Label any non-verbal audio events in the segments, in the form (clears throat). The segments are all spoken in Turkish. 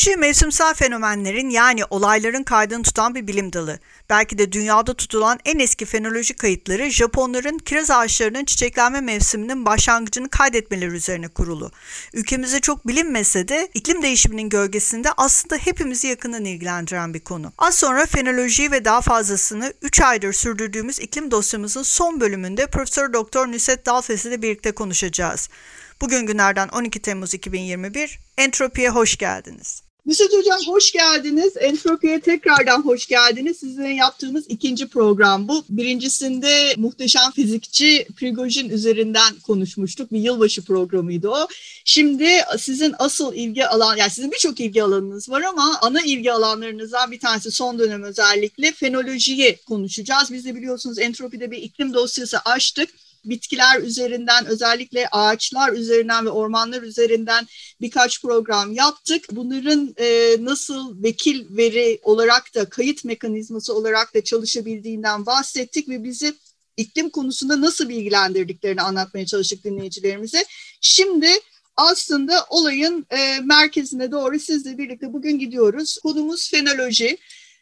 Fenoloji mevsimsel fenomenlerin yani olayların kaydını tutan bir bilim dalı. Belki de dünyada tutulan en eski fenoloji kayıtları Japonların kiraz ağaçlarının çiçeklenme mevsiminin başlangıcını kaydetmeleri üzerine kurulu. Ülkemizde çok bilinmese de iklim değişiminin gölgesinde aslında hepimizi yakından ilgilendiren bir konu. Az sonra fenolojiyi ve daha fazlasını 3 aydır sürdürdüğümüz iklim dosyamızın son bölümünde Profesör Doktor Nüset Dalfes ile birlikte konuşacağız. Bugün günlerden 12 Temmuz 2021. Entropi'ye hoş geldiniz. Müsait Hocam hoş geldiniz. Entropi'ye tekrardan hoş geldiniz. Sizin yaptığınız ikinci program bu. Birincisinde muhteşem fizikçi Prigojin üzerinden konuşmuştuk. Bir yılbaşı programıydı o. Şimdi sizin asıl ilgi alan, yani sizin birçok ilgi alanınız var ama ana ilgi alanlarınızdan bir tanesi son dönem özellikle fenolojiyi konuşacağız. Biz de biliyorsunuz Entropi'de bir iklim dosyası açtık bitkiler üzerinden özellikle ağaçlar üzerinden ve ormanlar üzerinden birkaç program yaptık. Bunların e, nasıl vekil veri olarak da kayıt mekanizması olarak da çalışabildiğinden bahsettik ve bizi iklim konusunda nasıl bilgilendirdiklerini anlatmaya çalıştık dinleyicilerimize. Şimdi aslında olayın e, merkezine doğru sizle birlikte bugün gidiyoruz. Konumuz fenoloji.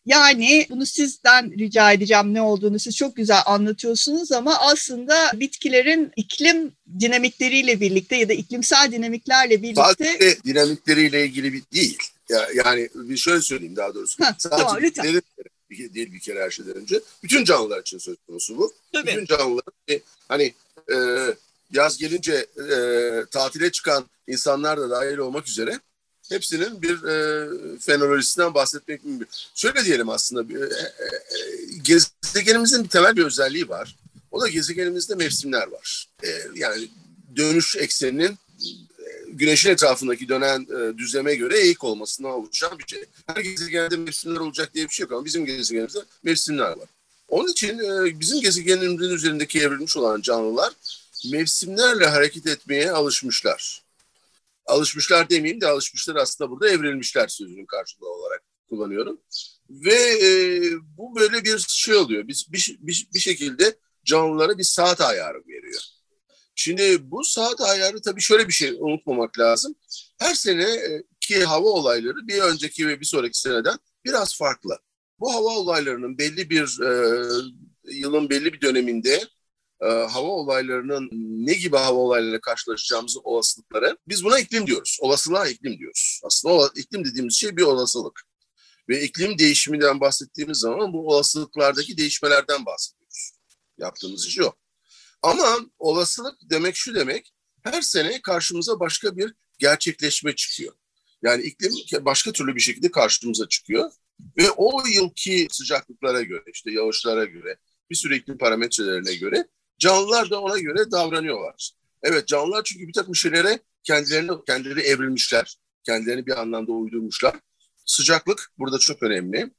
Yani bunu sizden rica edeceğim ne olduğunu siz çok güzel anlatıyorsunuz ama aslında bitkilerin iklim dinamikleriyle birlikte ya da iklimsel dinamiklerle birlikte... Sadece dinamikleriyle ilgili bir değil. Yani bir şöyle söyleyeyim daha doğrusu. Heh, Sadece tamam, lütfen. bir, değil bir kere her şeyden önce. Bütün canlılar için söz konusu bu. Tabii. Bütün canlılar hani e, yaz gelince e, tatile çıkan insanlar da dahil olmak üzere hepsinin bir e, fenolojisinden bahsetmek mümkün. Şöyle diyelim aslında e, e, gezegenimizin bir temel bir özelliği var. O da gezegenimizde mevsimler var. E, yani dönüş ekseninin e, güneşin etrafındaki dönen e, düzleme göre eğik olmasından oluşan bir şey. Her gezegende mevsimler olacak diye bir şey yok ama bizim gezegenimizde mevsimler var. Onun için e, bizim gezegenimizin üzerindeki evrilmiş olan canlılar mevsimlerle hareket etmeye alışmışlar alışmışlar demeyeyim de alışmışlar aslında burada evrilmişler sözünün karşılığı olarak kullanıyorum. Ve e, bu böyle bir şey oluyor. Biz bir, bir, bir şekilde canlılara bir saat ayarı veriyor. Şimdi bu saat ayarı tabii şöyle bir şey unutmamak lazım. Her sene ki hava olayları bir önceki ve bir sonraki seneden biraz farklı. Bu hava olaylarının belli bir e, yılın belli bir döneminde e, hava olaylarının ne gibi hava olaylarıyla karşılaşacağımızın olasılıkları biz buna iklim diyoruz. Olasılığa iklim diyoruz. Aslında o, iklim dediğimiz şey bir olasılık. Ve iklim değişiminden bahsettiğimiz zaman bu olasılıklardaki değişmelerden bahsediyoruz. Yaptığımız iş o. Ama olasılık demek şu demek, her sene karşımıza başka bir gerçekleşme çıkıyor. Yani iklim başka türlü bir şekilde karşımıza çıkıyor. Ve o yılki sıcaklıklara göre, işte yağışlara göre, bir sürü iklim parametrelerine göre Canlılar da ona göre davranıyorlar. Evet canlılar çünkü bir takım şeylere kendilerini, kendileri evrilmişler. Kendilerini bir anlamda uydurmuşlar. Sıcaklık burada çok önemli.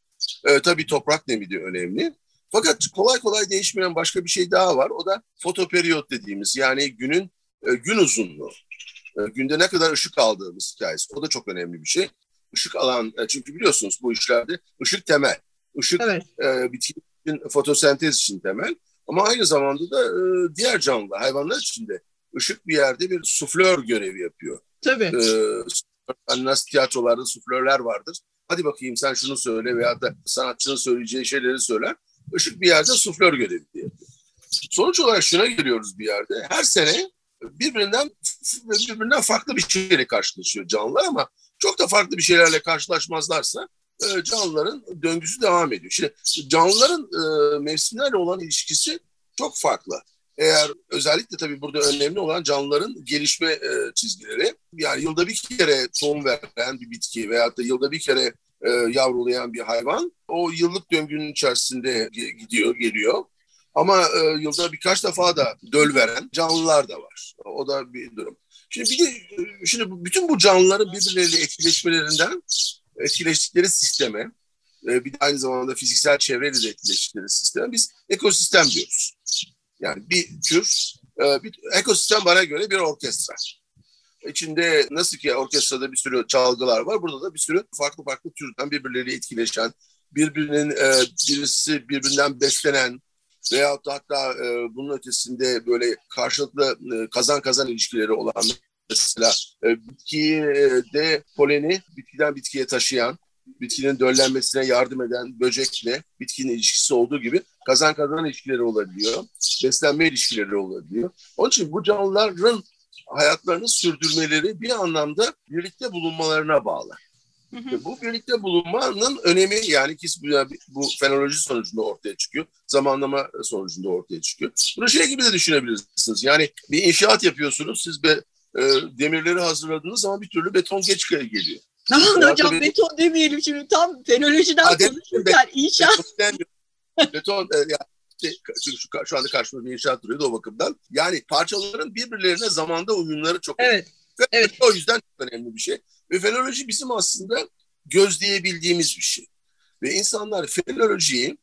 Ee, tabii toprak nemi de önemli. Fakat kolay kolay değişmeyen başka bir şey daha var. O da fotoperiyot dediğimiz yani günün e, gün uzunluğu. E, günde ne kadar ışık aldığımız hikayesi. O da çok önemli bir şey. Işık alan, e, çünkü biliyorsunuz bu işlerde ışık temel. Işık evet. e, bitkinin fotosentez için temel. Ama aynı zamanda da e, diğer canlı hayvanlar için de ışık bir yerde bir suflör görevi yapıyor. Tabii. E, hani nasıl tiyatrolarda suflörler vardır. Hadi bakayım sen şunu söyle veya da sanatçının söyleyeceği şeyleri söyler. Işık bir yerde suflör görevi yapıyor. Sonuç olarak şuna geliyoruz bir yerde. Her sene birbirinden birbirinden farklı bir şeyle karşılaşıyor canlılar ama çok da farklı bir şeylerle karşılaşmazlarsa e, canlıların döngüsü devam ediyor. Şimdi canlıların e, mevsimlerle olan ilişkisi çok farklı. Eğer özellikle tabii burada önemli olan canlıların gelişme e, çizgileri. Yani yılda bir kere tohum veren bir bitki veyahut da yılda bir kere yavrulayan bir hayvan o yıllık döngünün içerisinde gidiyor, geliyor. Ama yılda birkaç defa da döl veren canlılar da var. O da bir durum. Şimdi bir de şimdi bütün bu canlıların birbirleriyle etkileşmelerinden etkileştikleri sisteme e, bir de aynı zamanda fiziksel çevreyle de etkileştikleri sisteme biz ekosistem diyoruz. Yani bir tür, e, bir ekosistem bana göre bir orkestra. İçinde nasıl ki orkestrada bir sürü çalgılar var, burada da bir sürü farklı farklı türden birbirleriyle etkileşen, birbirinin e, birisi birbirinden beslenen veyahut da hatta bunun ötesinde böyle karşılıklı kazan kazan ilişkileri olan mesela e, bitkide poleni bitkiden bitkiye taşıyan, bitkinin döllenmesine yardım eden böcekle bitkinin ilişkisi olduğu gibi kazan kazan ilişkileri olabiliyor. Beslenme ilişkileri olabiliyor. Onun için bu canlıların hayatlarını sürdürmeleri bir anlamda birlikte bulunmalarına bağlı. Hı hı. Bu birlikte bulunmanın önemi yani ki bu fenoloji sonucunda ortaya çıkıyor. Zamanlama sonucunda ortaya çıkıyor. Bunu şey gibi de düşünebilirsiniz. Yani bir inşaat yapıyorsunuz. Siz be, e, demirleri hazırladığınız zaman bir türlü beton geç geliyor. Aman hocam beton, beton demeyelim şimdi tam fenolojiden konuşurken inşaat. Beton, beton e, ya, çünkü şu, şu anda karşımda bir inşaat duruyordu o bakımdan. Yani parçaların birbirlerine zamanda uyumları çok evet. önemli. Evet. O yüzden çok önemli bir şey. Ve fenoloji bizim aslında gözleyebildiğimiz bir şey. Ve insanlar fenolojiyi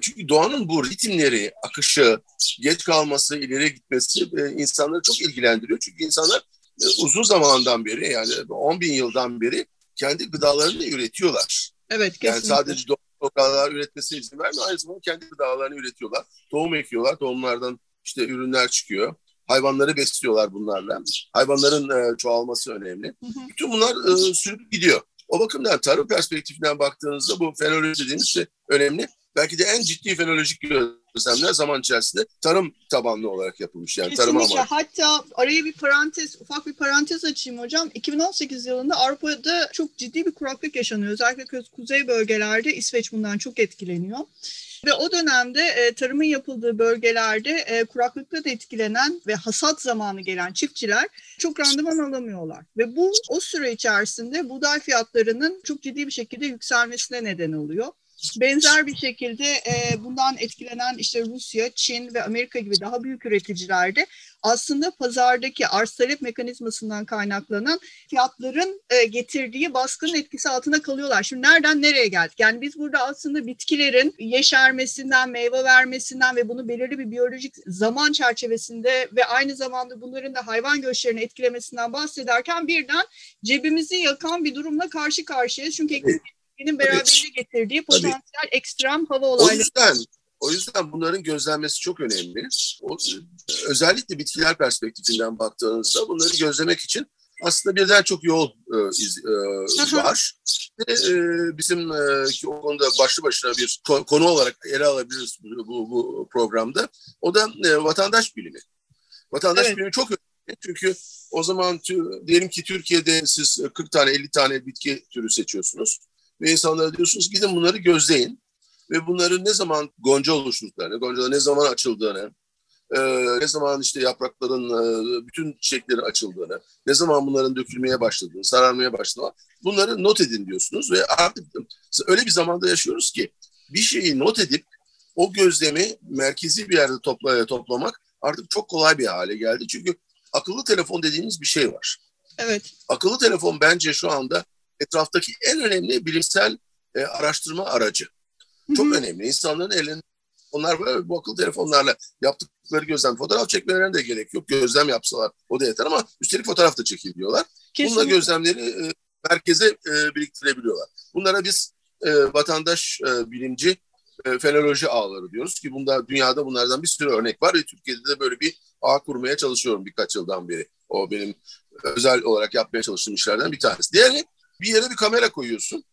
çünkü doğanın bu ritimleri, akışı, geç kalması, ileri gitmesi e, insanları çok ilgilendiriyor. Çünkü insanlar e, uzun zamandan beri yani 10 bin yıldan beri kendi gıdalarını üretiyorlar. Evet kesinlikle. Yani sadece doğal gıdalar üretmesine izin vermiyor. Aynı zamanda kendi gıdalarını üretiyorlar. Tohum ekiyorlar. Tohumlardan işte ürünler çıkıyor. Hayvanları besliyorlar bunlarla. Hayvanların e, çoğalması önemli. Hı hı. Bütün bunlar sürüp gidiyor. O bakımdan tarım perspektifinden baktığınızda bu fenoloji dediğimiz şey önemli. Belki de en ciddi fenolojik gözlemler zaman içerisinde tarım tabanlı olarak yapılmış. Yani Kesinlikle. tarım amaçlı. Hatta araya bir parantez, ufak bir parantez açayım hocam. 2018 yılında Avrupa'da çok ciddi bir kuraklık yaşanıyor. Özellikle kuzey bölgelerde İsveç bundan çok etkileniyor. Ve o dönemde e, tarımın yapıldığı bölgelerde e, kuraklıkla da etkilenen ve hasat zamanı gelen çiftçiler çok randıman alamıyorlar. Ve bu o süre içerisinde buğday fiyatlarının çok ciddi bir şekilde yükselmesine neden oluyor. Benzer bir şekilde e, bundan etkilenen işte Rusya, Çin ve Amerika gibi daha büyük üreticilerde aslında pazardaki arz talep mekanizmasından kaynaklanan fiyatların e, getirdiği baskının etkisi altında kalıyorlar. Şimdi nereden nereye geldik? Yani biz burada aslında bitkilerin yeşermesinden, meyve vermesinden ve bunu belirli bir biyolojik zaman çerçevesinde ve aynı zamanda bunların da hayvan göçlerini etkilemesinden bahsederken birden cebimizi yakan bir durumla karşı karşıyayız. Çünkü iklimin beraberinde getirdiği potansiyel Tabii. ekstrem hava olayları. O yüzden o yüzden bunların gözlenmesi çok önemli. O, özellikle bitkiler perspektifinden baktığınızda bunları gözlemek için aslında birden çok yol e, iz, e, var. Ve, e, bizim e, ki o konuda başlı başına bir konu olarak ele alabiliriz bu, bu, bu programda. O da e, vatandaş bilimi. Vatandaş evet. bilimi çok önemli. Çünkü o zaman diyelim ki Türkiye'de siz 40 tane 50 tane bitki türü seçiyorsunuz. Ve insanlara diyorsunuz gidin bunları gözleyin. Ve bunların ne zaman gonca oluştuklarını, goncaların ne zaman açıldığını, e, ne zaman işte yaprakların e, bütün çiçeklerin açıldığını, ne zaman bunların dökülmeye başladığını, sararmaya başladığını bunları not edin diyorsunuz. Ve artık öyle bir zamanda yaşıyoruz ki bir şeyi not edip o gözlemi merkezi bir yerde topla, toplamak artık çok kolay bir hale geldi. Çünkü akıllı telefon dediğimiz bir şey var. Evet. Akıllı telefon bence şu anda etraftaki en önemli bilimsel e, araştırma aracı. Çok Hı-hı. önemli. İnsanların elinde onlar böyle bu akıllı telefonlarla yaptıkları gözlem fotoğraf çekmelerine de gerek yok. Gözlem yapsalar o da yeter ama üstelik fotoğraf da çekebiliyorlar. Bununla gözlemleri e, merkeze e, biriktirebiliyorlar. Bunlara biz e, vatandaş e, bilimci e, fenoloji ağları diyoruz ki bunda dünyada bunlardan bir sürü örnek var ve Türkiye'de de böyle bir ağ kurmaya çalışıyorum birkaç yıldan beri. O benim özel olarak yapmaya çalıştığım işlerden bir tanesi. Diğeri bir yere bir kamera koyuyorsun.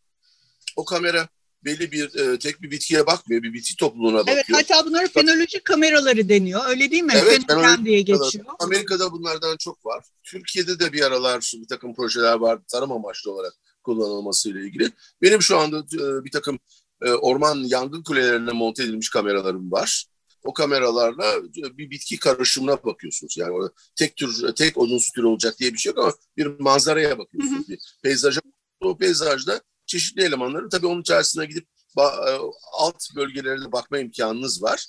O kamera belli bir e, tek bir bitkiye bakmıyor, bir bitki topluluğuna bakıyor. Evet, hatta bunlar fenoloji kameraları deniyor. Öyle değil mi? Evet, Fenomen diye geçiyor. Amerika'da bunlardan çok var. Türkiye'de de bir aralar bir takım projeler var tarım amaçlı olarak kullanılması ile ilgili. Benim şu anda e, bir takım e, orman yangın kulelerine monte edilmiş kameralarım var. O kameralarla e, bir bitki karışımına bakıyorsunuz. Yani orada tek tür, tek odunsu tür olacak diye bir şey yok ama bir manzaraya bakıyorsunuz. Hı hı. Bir peyzaja. O peyzajda çeşitli elemanları tabii onun içerisine gidip e, alt bölgelerine bakma imkanınız var.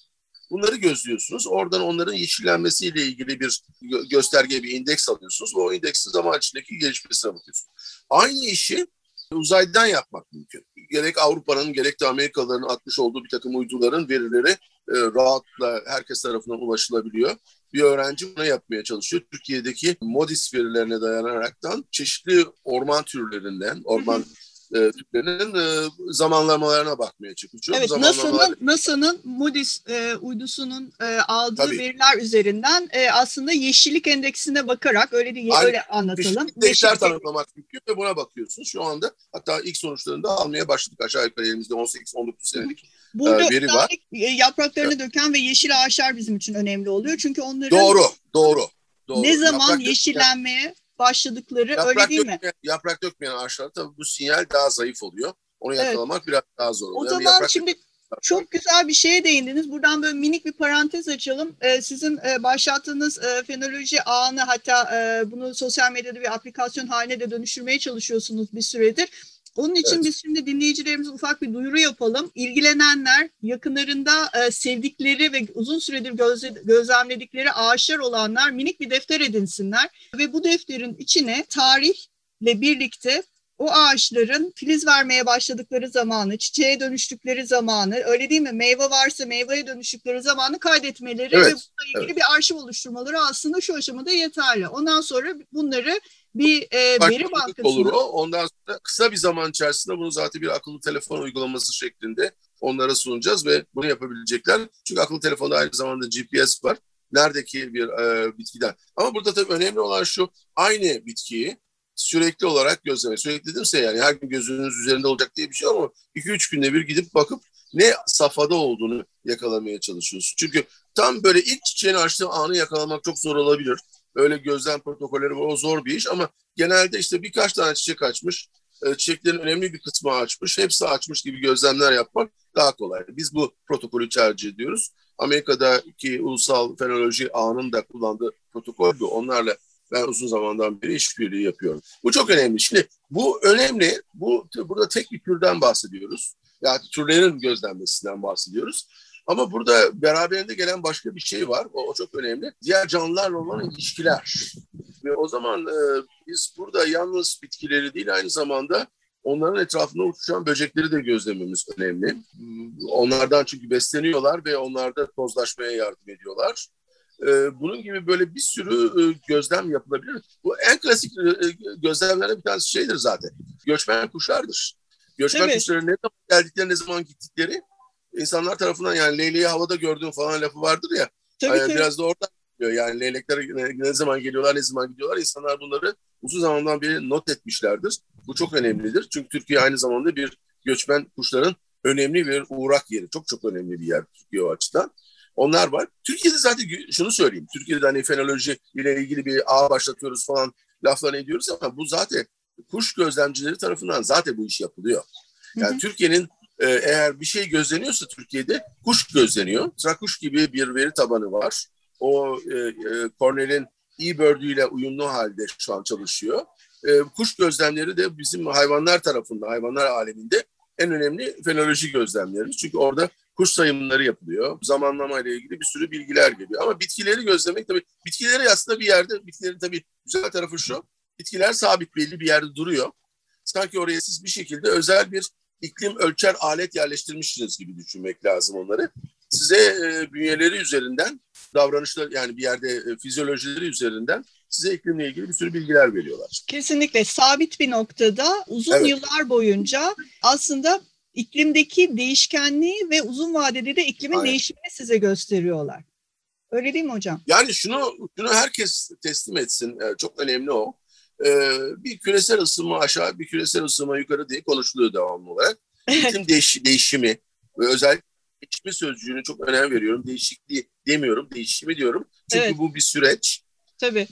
Bunları gözlüyorsunuz. Oradan onların yeşillenmesiyle ilgili bir gösterge, bir indeks alıyorsunuz. Ve o indeksin zaman içindeki gelişmesine bakıyorsunuz. Aynı işi uzaydan yapmak mümkün. gerek Avrupa'nın gerek de Amerikalıların atmış olduğu bir takım uyduların verileri e, rahatla herkes tarafından ulaşılabiliyor. Bir öğrenci buna yapmaya çalışıyor. Türkiye'deki MODIS verilerine dayanaraktan çeşitli orman türlerinden, orman e, türlerinin e, zamanlamalarına bakmaya çalışıyor. Evet. NASA'nın NASA'nın MODIS e, uydusunun e, aldığı Tabii. veriler üzerinden e, aslında yeşillik endeksine bakarak öyle değil Aynen. öyle anlatalım. Değişler Yeşillik tanımlamak mümkün ve buna bakıyorsunuz. Şu anda hatta ilk sonuçlarını da almaya başladık. Aşağı yukarı elimizde 18-19 senelik Burada e, veri var. e, yapraklarını döken ve yeşil ağaçlar bizim için önemli oluyor. Çünkü onların Doğru, doğru. doğru. ne zaman Yaprak yeşillenmeye başladıkları Yaprak öyle değil mi? dökmeyen, yaprak dökmeyen ağaçlarda tabii bu sinyal daha zayıf oluyor. Onu Evet. yakalamak biraz daha zor O oluyor. Yani zaman yaprak- şimdi çok güzel bir şeye değindiniz. Buradan böyle minik bir parantez açalım. Ee, sizin e, başlattığınız e, fenoloji ağını hatta e, bunu sosyal medyada bir aplikasyon haline de dönüştürmeye çalışıyorsunuz bir süredir. Onun için Evet. biz şimdi dinleyicilerimize ufak bir duyuru yapalım. İlgilenenler, yakınlarında e, sevdikleri ve uzun süredir gözle- gözlemledikleri ağaçlar olanlar minik bir defter edinsinler ve bu defterin içine tarihle birlikte o ağaçların filiz vermeye başladıkları zamanı, çiçeğe dönüştükleri zamanı, öyle değil mi? Meyve varsa meyveye dönüştükleri zamanı kaydetmeleri Evet, ve bununla ilgili bir arşiv oluşturmaları aslında şu aşamada yeterli. Ondan sonra bunları bir e, veri bankasına olur o. Ondan sonra kısa bir zaman içerisinde bunu zaten bir akıllı telefon uygulaması şeklinde onlara sunacağız ve bunu yapabilecekler. Çünkü akıllı telefonda aynı zamanda GPS var. Neredeki bir e, bitkiden. Ama burada tabii önemli olan şu aynı bitkiyi sürekli olarak gözlemek. Sürekli dedimse yani her gün gözünüz üzerinde olacak diye bir şey ama 2-3 günde bir gidip bakıp ne safhada olduğunu yakalamaya çalışıyorsun. Çünkü tam böyle ilk çiçeğin açtığı anı yakalamak çok zor olabilir. Öyle gözlem protokolleri var o zor bir iş ama genelde işte birkaç tane çiçek açmış, e, çiçeklerin önemli bir kısmı açmış, hepsi açmış gibi gözlemler yapmak daha kolay. Biz bu protokolü tercih ediyoruz. Amerika'daki ulusal fenoloji ağının da kullandığı protokol bu. Onlarla ben uzun zamandan beri işbirliği yapıyorum. Bu çok önemli. Şimdi bu önemli. Bu burada tek bir türden bahsediyoruz. Yani türlerin gözlenmesinden bahsediyoruz. Ama burada beraberinde gelen başka bir şey var. O, o çok önemli. Diğer canlılarla olan ilişkiler. Ve o zaman e, biz burada yalnız bitkileri değil aynı zamanda onların etrafında uçuşan böcekleri de gözlememiz önemli. Onlardan çünkü besleniyorlar ve onlar da tozlaşmaya yardım ediyorlar. E, bunun gibi böyle bir sürü e, gözlem yapılabilir. Bu en klasik e, gözlemlerden bir tanesi şeydir zaten. Göçmen kuşlardır. Göçmen kuşların ne zaman geldikleri, ne zaman gittikleri insanlar tarafından yani leyleği havada gördüğün falan lafı vardır ya. tabii, Ee, tabii. Biraz da oradan geliyor. Yani leylekler ne, zaman geliyorlar, ne zaman gidiyorlar. İnsanlar bunları uzun zamandan beri not etmişlerdir. Bu çok önemlidir. Çünkü Türkiye aynı zamanda bir göçmen kuşların önemli bir uğrak yeri. Çok çok önemli bir yer Türkiye o açıdan. Onlar var. Türkiye'de zaten şunu söyleyeyim. Türkiye'de hani fenoloji ile ilgili bir ağ başlatıyoruz falan laflarını ediyoruz ama bu zaten kuş gözlemcileri tarafından zaten bu iş yapılıyor. Yani. Türkiye'nin e, eğer bir şey gözleniyorsa Türkiye'de kuş gözleniyor. Trakuş gibi bir veri tabanı var. O e, e, Cornell'in eBird ile uyumlu halde şu an çalışıyor. E, kuş gözlemleri de bizim hayvanlar tarafında, hayvanlar aleminde en önemli fenoloji gözlemleri. Çünkü orada kuş sayımları yapılıyor. Zamanlama ile ilgili bir sürü bilgiler geliyor. Ama bitkileri gözlemek tabii, bitkileri aslında bir yerde, bitkilerin tabii güzel tarafı şu, bitkiler sabit belli bir yerde duruyor. Sanki oraya siz bir şekilde özel bir iklim ölçer alet yerleştirmişsiniz gibi düşünmek lazım onları. Size e, bünyeleri üzerinden davranışlar yani bir yerde e, fizyolojileri üzerinden size iklimle ilgili bir sürü bilgiler veriyorlar. Kesinlikle sabit bir noktada uzun Evet. yıllar boyunca aslında iklimdeki değişkenliği ve uzun vadede de iklimin Aynen. değişimini size gösteriyorlar. Öyle değil mi hocam? Yani şunu şunu herkes teslim etsin. e, çok önemli o. E, bir küresel ısınma aşağı, bir küresel ısınma yukarı diye konuşuluyor devamlı olarak. İklim değiş, değişimi ve özellikle değişimi sözcüğünü çok önem veriyorum. Değişikliği demiyorum, değişimi diyorum. Çünkü Evet. bu bir süreç. Tabii.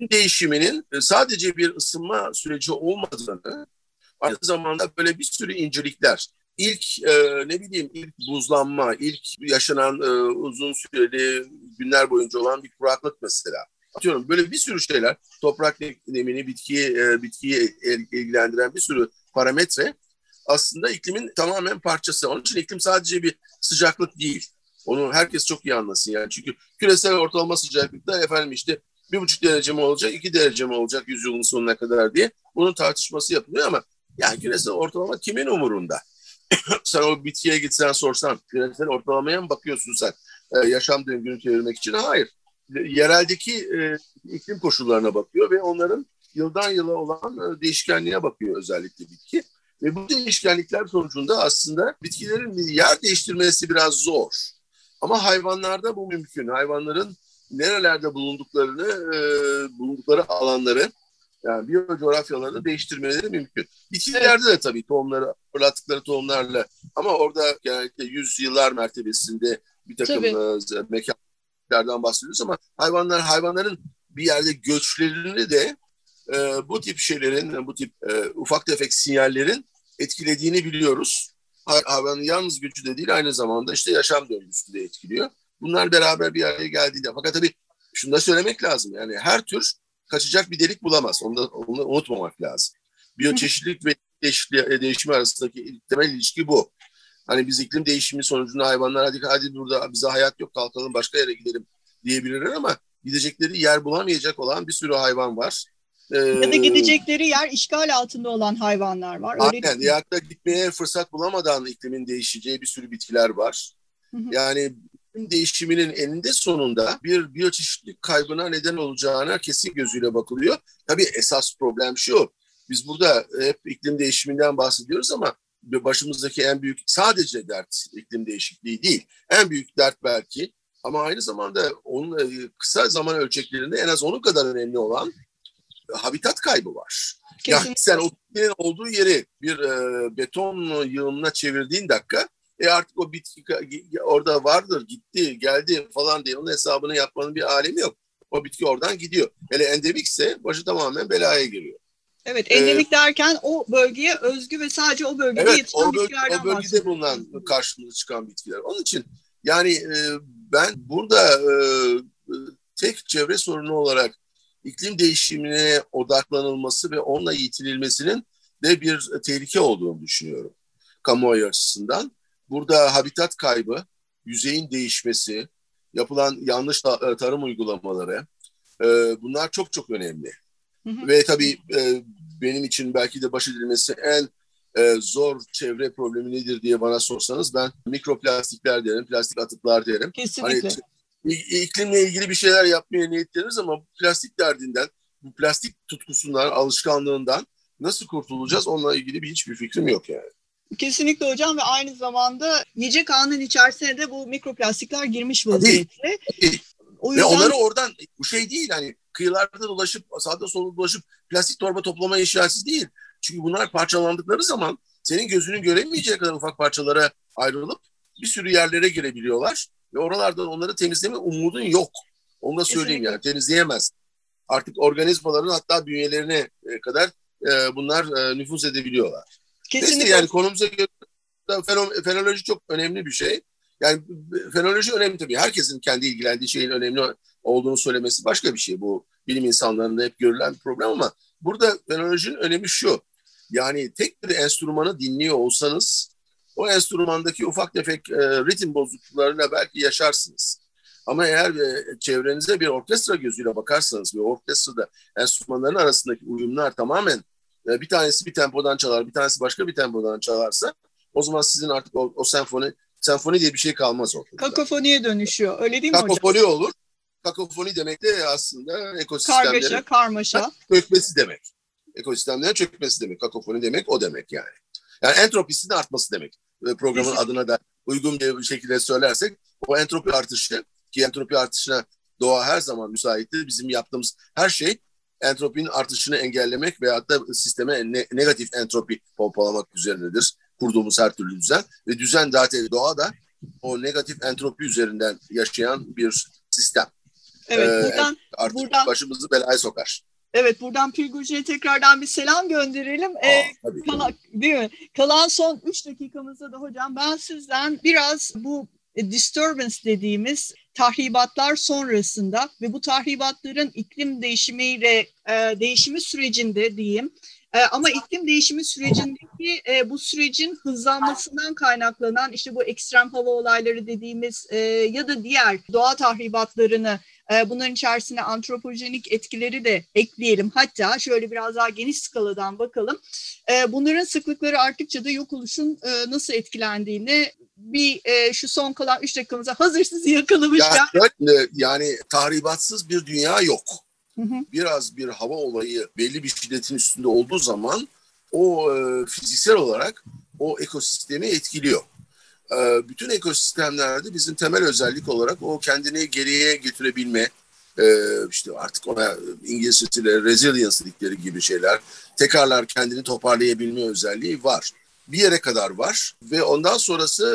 değişiminin sadece bir ısınma süreci olmadığını, aynı zamanda böyle bir sürü incelikler, ilk e, ne bileyim ilk buzlanma, ilk yaşanan e, uzun süreli günler boyunca olan bir kuraklık mesela. Atıyorum böyle bir sürü şeyler, toprak nemini, bitkiyi, e, bitkiyi ilgilendiren bir sürü parametre aslında iklimin tamamen parçası. Onun için iklim sadece bir sıcaklık değil. Onu herkes çok iyi anlasın yani. Çünkü küresel ortalama sıcaklıkta efendim işte bir buçuk derece mi olacak, iki derece mi olacak yüzyılın sonuna kadar diye bunun tartışması yapılıyor ama yani küresel ortalama kimin umurunda? (coughs) sen o bitkiye gitsen sorsan küresel ortalamaya mı bakıyorsun sen e, yaşam döngünü çevirmek için? Hayır. Yereldeki e, iklim koşullarına bakıyor ve onların yıldan yıla olan e, değişkenliğe bakıyor özellikle bitki. Ve bu değişkenlikler sonucunda aslında bitkilerin yer değiştirmesi biraz zor. Ama hayvanlarda bu mümkün. Hayvanların nerelerde bulunduklarını, e, bulundukları alanları yani biyocoğrafyalarını değiştirmeleri mümkün. Bitkilerde de tabii tohumları, fırlattıkları tohumlarla ama orada genellikle yüz yıllar mertebesinde bir takım tabii. E, mekanlardan bahsediyoruz ama hayvanlar hayvanların bir yerde göçlerini de e, bu tip şeylerin, bu tip e, ufak tefek sinyallerin etkilediğini biliyoruz. Hayvanın yalnız gücü de değil aynı zamanda işte yaşam döngüsü de etkiliyor. Bunlar beraber bir araya geldiğinde fakat tabii şunu da söylemek lazım yani her tür kaçacak bir delik bulamaz. Onu da onu unutmamak lazım. Biyoçeşitlilik ve değişimi arasındaki temel ilişki bu. Hani biz iklim değişimi sonucunda hayvanlar hadi hadi burada bize hayat yok kalkalım başka yere gidelim diyebilirler ama gidecekleri yer bulamayacak olan bir sürü hayvan var. Ee, ya da gidecekleri yer işgal altında olan hayvanlar var. Öyle aynen. Ya da gitmeye fırsat bulamadan iklimin değişeceği bir sürü bitkiler var. Hı hı. Yani iklim değişiminin eninde sonunda bir biyoçeşitlilik kaybına neden olacağına kesin gözüyle bakılıyor. Tabii esas problem şu. Biz burada hep iklim değişiminden bahsediyoruz ama başımızdaki en büyük sadece dert iklim değişikliği değil. En büyük dert belki ama aynı zamanda onun e, kısa zaman ölçeklerinde en az onun kadar önemli olan habitat kaybı var. Kesinlikle. Yani sen o bitkinin olduğu yeri bir e, beton yığınına çevirdiğin dakika e artık o bitki orada vardır, gitti, geldi falan diye onun hesabını yapmanın bir alemi yok. O bitki oradan gidiyor. Hele endemikse başı tamamen belaya giriyor. Evet, endemik ee, derken o bölgeye özgü ve sadece o bölgede evet, yetişen o böl- bitkilerden o bölgede bulunan karşımıza çıkan bitkiler. Onun için yani e, ben burada e, tek çevre sorunu olarak iklim değişimine odaklanılması ve onunla yitililmesinin de bir tehlike olduğunu düşünüyorum kamuoyu açısından. Burada habitat kaybı, yüzeyin değişmesi, yapılan yanlış e, tarım uygulamaları e, bunlar çok çok önemli. Ve tabii e, benim için belki de baş edilmesi en zor çevre problemi nedir diye bana sorsanız ben mikroplastikler derim, plastik atıklar derim. Kesinlikle. Hani, iklimle ilgili bir şeyler yapmaya niyetleniriz ama plastik derdinden, bu plastik tutkusundan, alışkanlığından nasıl kurtulacağız onunla ilgili bir hiçbir fikrim yok yani. Kesinlikle hocam ve aynı zamanda yiyecek ağının içerisine de bu mikroplastikler girmiş vaziyette. O yüzden... Ve onları oradan bu şey değil hani kıyılarda dolaşıp sağda solda dolaşıp plastik torba toplama eşyası değil. Çünkü bunlar parçalandıkları zaman senin gözünün göremeyeceği kadar ufak parçalara ayrılıp bir sürü yerlere girebiliyorlar. Ve oralardan onları temizleme umudun yok. Onu da söyleyeyim yani temizleyemez. Artık organizmaların hatta bünyelerine e, kadar e, bunlar e, nüfuz edebiliyorlar. Kesinlikle. Neyse yani konumuza göre fenoloji çok önemli bir şey. Yani fenoloji önemli tabii. Herkesin kendi ilgilendiği şeyin önemli olduğunu söylemesi başka bir şey. Bu bilim insanlarında hep görülen bir problem ama burada fenolojinin önemi şu. Yani tek bir enstrümanı dinliyor olsanız o enstrümandaki ufak tefek e, ritim bozukluklarıyla belki yaşarsınız. Ama eğer e, çevrenize bir orkestra gözüyle bakarsanız ve orkestrada enstrümanların arasındaki uyumlar tamamen e, bir tanesi bir tempodan çalar, bir tanesi başka bir tempodan çalarsa o zaman sizin artık o, o senfoni senfoni diye bir şey kalmaz ortada. Kakofoniye dönüşüyor. Öyle değil mi Kakofoni hocam? olur. Kakofoni demek de aslında ekosistemlerin kargaşa, karmaşa. çökmesi demek. Ekosistemlerin çökmesi demek. Kakofoni demek o demek yani. Yani entropisinin artması demek. Programın Kesinlikle. adına da uygun bir şekilde söylersek o entropi artışı ki entropi artışına doğa her zaman müsaittir. Bizim yaptığımız her şey entropinin artışını engellemek ve hatta sisteme ne, negatif entropi pompalamak üzerinedir kurduğumuz her türlü düzen. Ve düzen zaten doğa da o negatif entropi üzerinden yaşayan bir sistem. Evet, ee, buradan, artık buradan, başımızı belaya sokar. Evet, buradan Pilgurcu'ya tekrardan bir selam gönderelim. Aa, ee, kalan, değil mi? Kalan son 3 dakikamızda da hocam ben sizden biraz bu e, disturbance dediğimiz tahribatlar sonrasında ve bu tahribatların iklim değişimiyle e, değişimi sürecinde diyeyim e, ama iklim değişimi sürecindeki e, bu sürecin hızlanmasından kaynaklanan işte bu ekstrem hava olayları dediğimiz e, ya da diğer doğa tahribatlarını bunların içerisine antropojenik etkileri de ekleyelim. Hatta şöyle biraz daha geniş skaladan bakalım. E, bunların sıklıkları arttıkça da yok oluşun e, nasıl etkilendiğini bir e, şu son kalan 3 dakikamıza hazır sizi yakalamışken. Yani, yani tahribatsız bir dünya yok. Hı hı. Biraz bir hava olayı belli bir şiddetin üstünde olduğu zaman o e, fiziksel olarak o ekosistemi etkiliyor. E, bütün ekosistemlerde bizim temel özellik olarak o kendini geriye getirebilme, e, işte artık ona İngilizcesiyle resilience dedikleri gibi şeyler, tekrarlar kendini toparlayabilme özelliği var. Bir yere kadar var ve ondan sonrası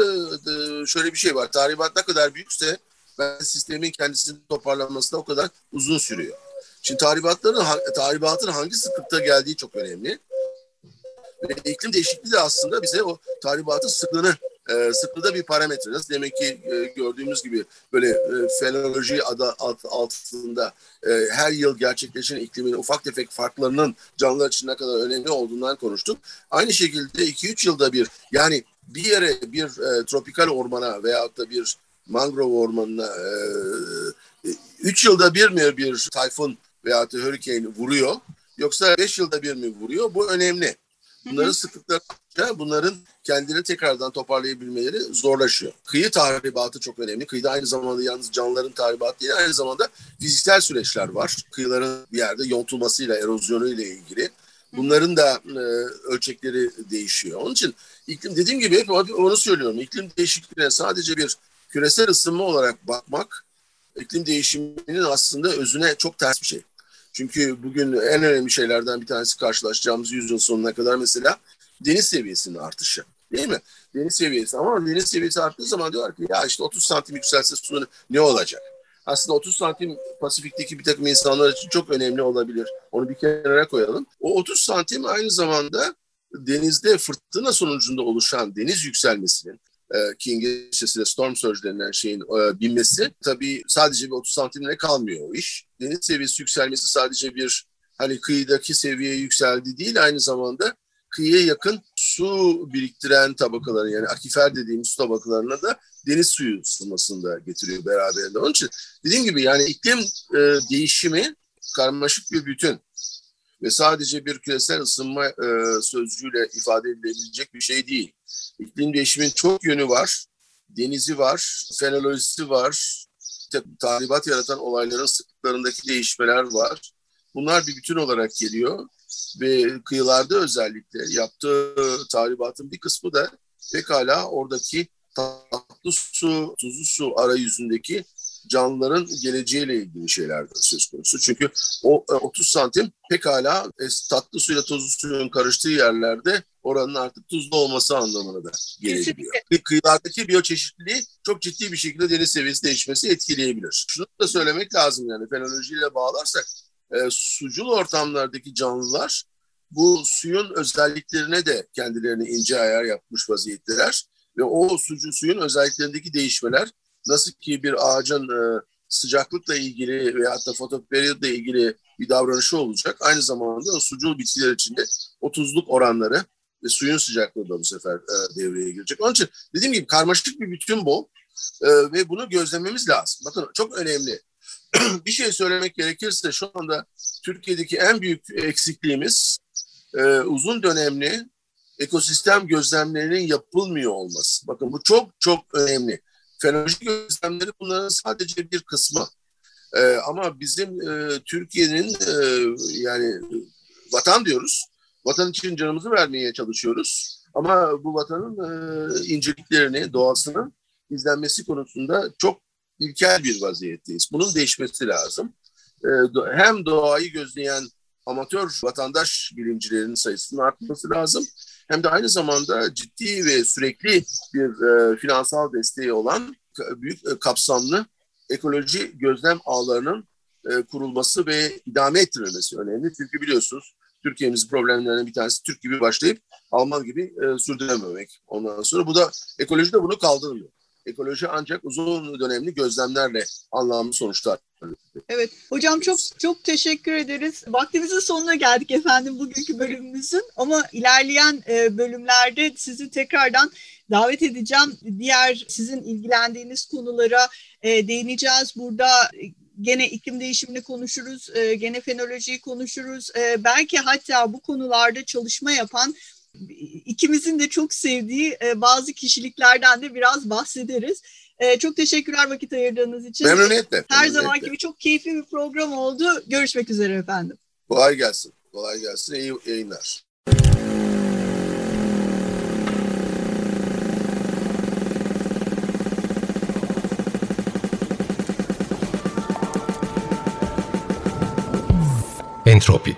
e, şöyle bir şey var. Tahribat ne kadar büyükse ben sistemin kendisini toparlanması da o kadar uzun sürüyor. Şimdi tahribatların tahribatın hangi sıklıkta geldiği çok önemli. Ve iklim değişikliği de aslında bize o tahribatın sıklığını e, sıklığı da bir parametre. Nasıl demek ki e, gördüğümüz gibi böyle e, fenoloji adı altında e, her yıl gerçekleşen iklimin ufak tefek farklarının canlılar için ne kadar önemli olduğundan konuştuk. Aynı şekilde 2-3 yılda bir yani bir yere bir e, tropikal ormana veyahut da bir mangrove ormanına 3 e, yılda bir mi bir tayfun veyahut da hurricane vuruyor yoksa 5 yılda bir mi vuruyor bu önemli. Bunların sıklıkları bunların kendini tekrardan toparlayabilmeleri zorlaşıyor. Kıyı tahribatı çok önemli. Kıyıda aynı zamanda yalnız canlıların tahribatı değil, aynı zamanda fiziksel süreçler var. Kıyıların bir yerde yontulmasıyla, erozyonuyla ilgili. Bunların da e, ölçekleri değişiyor. Onun için iklim dediğim gibi hep onu söylüyorum. İklim değişikliğine sadece bir küresel ısınma olarak bakmak iklim değişiminin aslında özüne çok ters bir şey. Çünkü bugün en önemli şeylerden bir tanesi karşılaşacağımız yüzyıl sonuna kadar mesela deniz seviyesinin artışı. Değil mi? Deniz seviyesi ama deniz seviyesi arttığı zaman diyorlar ki ya işte 30 santim yükselse su ne olacak? Aslında 30 santim Pasifik'teki bir takım insanlar için çok önemli olabilir. Onu bir kenara koyalım. O 30 santim aynı zamanda denizde fırtına sonucunda oluşan deniz yükselmesinin e, ki İngilizcesiyle storm surge denilen şeyin e, binmesi tabii sadece bir 30 santimle kalmıyor o iş. Deniz seviyesi yükselmesi sadece bir hani kıyıdaki seviyeye yükseldi değil aynı zamanda kıyıya yakın su biriktiren tabakaların yani akifer dediğimiz su tabakalarına da deniz suyu ısınmasını da getiriyor beraberinde. Onun için dediğim gibi yani iklim e, değişimi karmaşık bir bütün ve sadece bir küresel ısınma e, sözcüğüyle ifade edilebilecek bir şey değil. İklim değişiminin çok yönü var. Denizi var, fenolojisi var, tahribat yaratan olayların sıklıklarındaki değişmeler var. Bunlar bir bütün olarak geliyor ve kıyılarda özellikle yaptığı tahribatın bir kısmı da pekala oradaki tatlı su, tuzlu su arayüzündeki canlıların geleceğiyle ilgili şeyler söz konusu. Çünkü o 30 e, santim pekala e, tatlı suyla tuzlu suyun karıştığı yerlerde oranın artık tuzlu olması anlamına da gelebiliyor. Kıyılardaki biyoçeşitliliği çok ciddi bir şekilde deniz seviyesi değişmesi etkileyebilir. Şunu da söylemek lazım yani fenolojiyle bağlarsak e, sucul ortamlardaki canlılar bu suyun özelliklerine de kendilerini ince ayar yapmış vaziyetteler ve o sucu suyun özelliklerindeki değişmeler nasıl ki bir ağacın e, sıcaklıkla ilgili veya da fotoperiyodla ilgili bir davranışı olacak. Aynı zamanda o sucul bitkiler içinde o tuzluk oranları ve suyun sıcaklığı da bu sefer e, devreye girecek. Onun için dediğim gibi karmaşık bir bütün bu e, ve bunu gözlememiz lazım. Bakın çok önemli. (clears throat) bir şey söylemek gerekirse şu anda Türkiye'deki en büyük eksikliğimiz e, uzun dönemli ekosistem gözlemlerinin yapılmıyor olması. Bakın bu çok çok önemli. Fenoloji gözlemleri bunların sadece bir kısmı. E, ama bizim e, Türkiye'nin e, yani vatan diyoruz. Vatan için canımızı vermeye çalışıyoruz. Ama bu vatanın e, inceliklerini, doğasının izlenmesi konusunda çok ilkel bir vaziyetteyiz. Bunun değişmesi lazım. E, hem doğayı gözleyen amatör vatandaş bilimcilerin sayısının artması lazım hem de aynı zamanda ciddi ve sürekli bir e, finansal desteği olan büyük e, kapsamlı ekoloji gözlem ağlarının e, kurulması ve idame ettirilmesi önemli. Çünkü biliyorsunuz Türkiye'mizin problemlerinden bir tanesi Türk gibi başlayıp Alman gibi e, sürdürememek. Ondan sonra bu da ekoloji de bunu kaldırmıyor. Ekoloji ancak uzun dönemli gözlemlerle anlamlı sonuçlar Evet hocam çok çok teşekkür ederiz. Vaktimizin sonuna geldik efendim bugünkü bölümümüzün ama ilerleyen e, bölümlerde sizi tekrardan davet edeceğim. Diğer sizin ilgilendiğiniz konulara e, değineceğiz. Burada gene iklim değişimini konuşuruz, e, gene fenolojiyi konuşuruz. E, belki hatta bu konularda çalışma yapan ikimizin de çok sevdiği e, bazı kişiliklerden de biraz bahsederiz. E, çok teşekkürler vakit ayırdığınız için. Memnuniyetle. Her memnuniyetle. zaman gibi çok keyifli bir program oldu. Görüşmek üzere efendim. Kolay gelsin. Kolay gelsin. İyi yayınlar. Entropi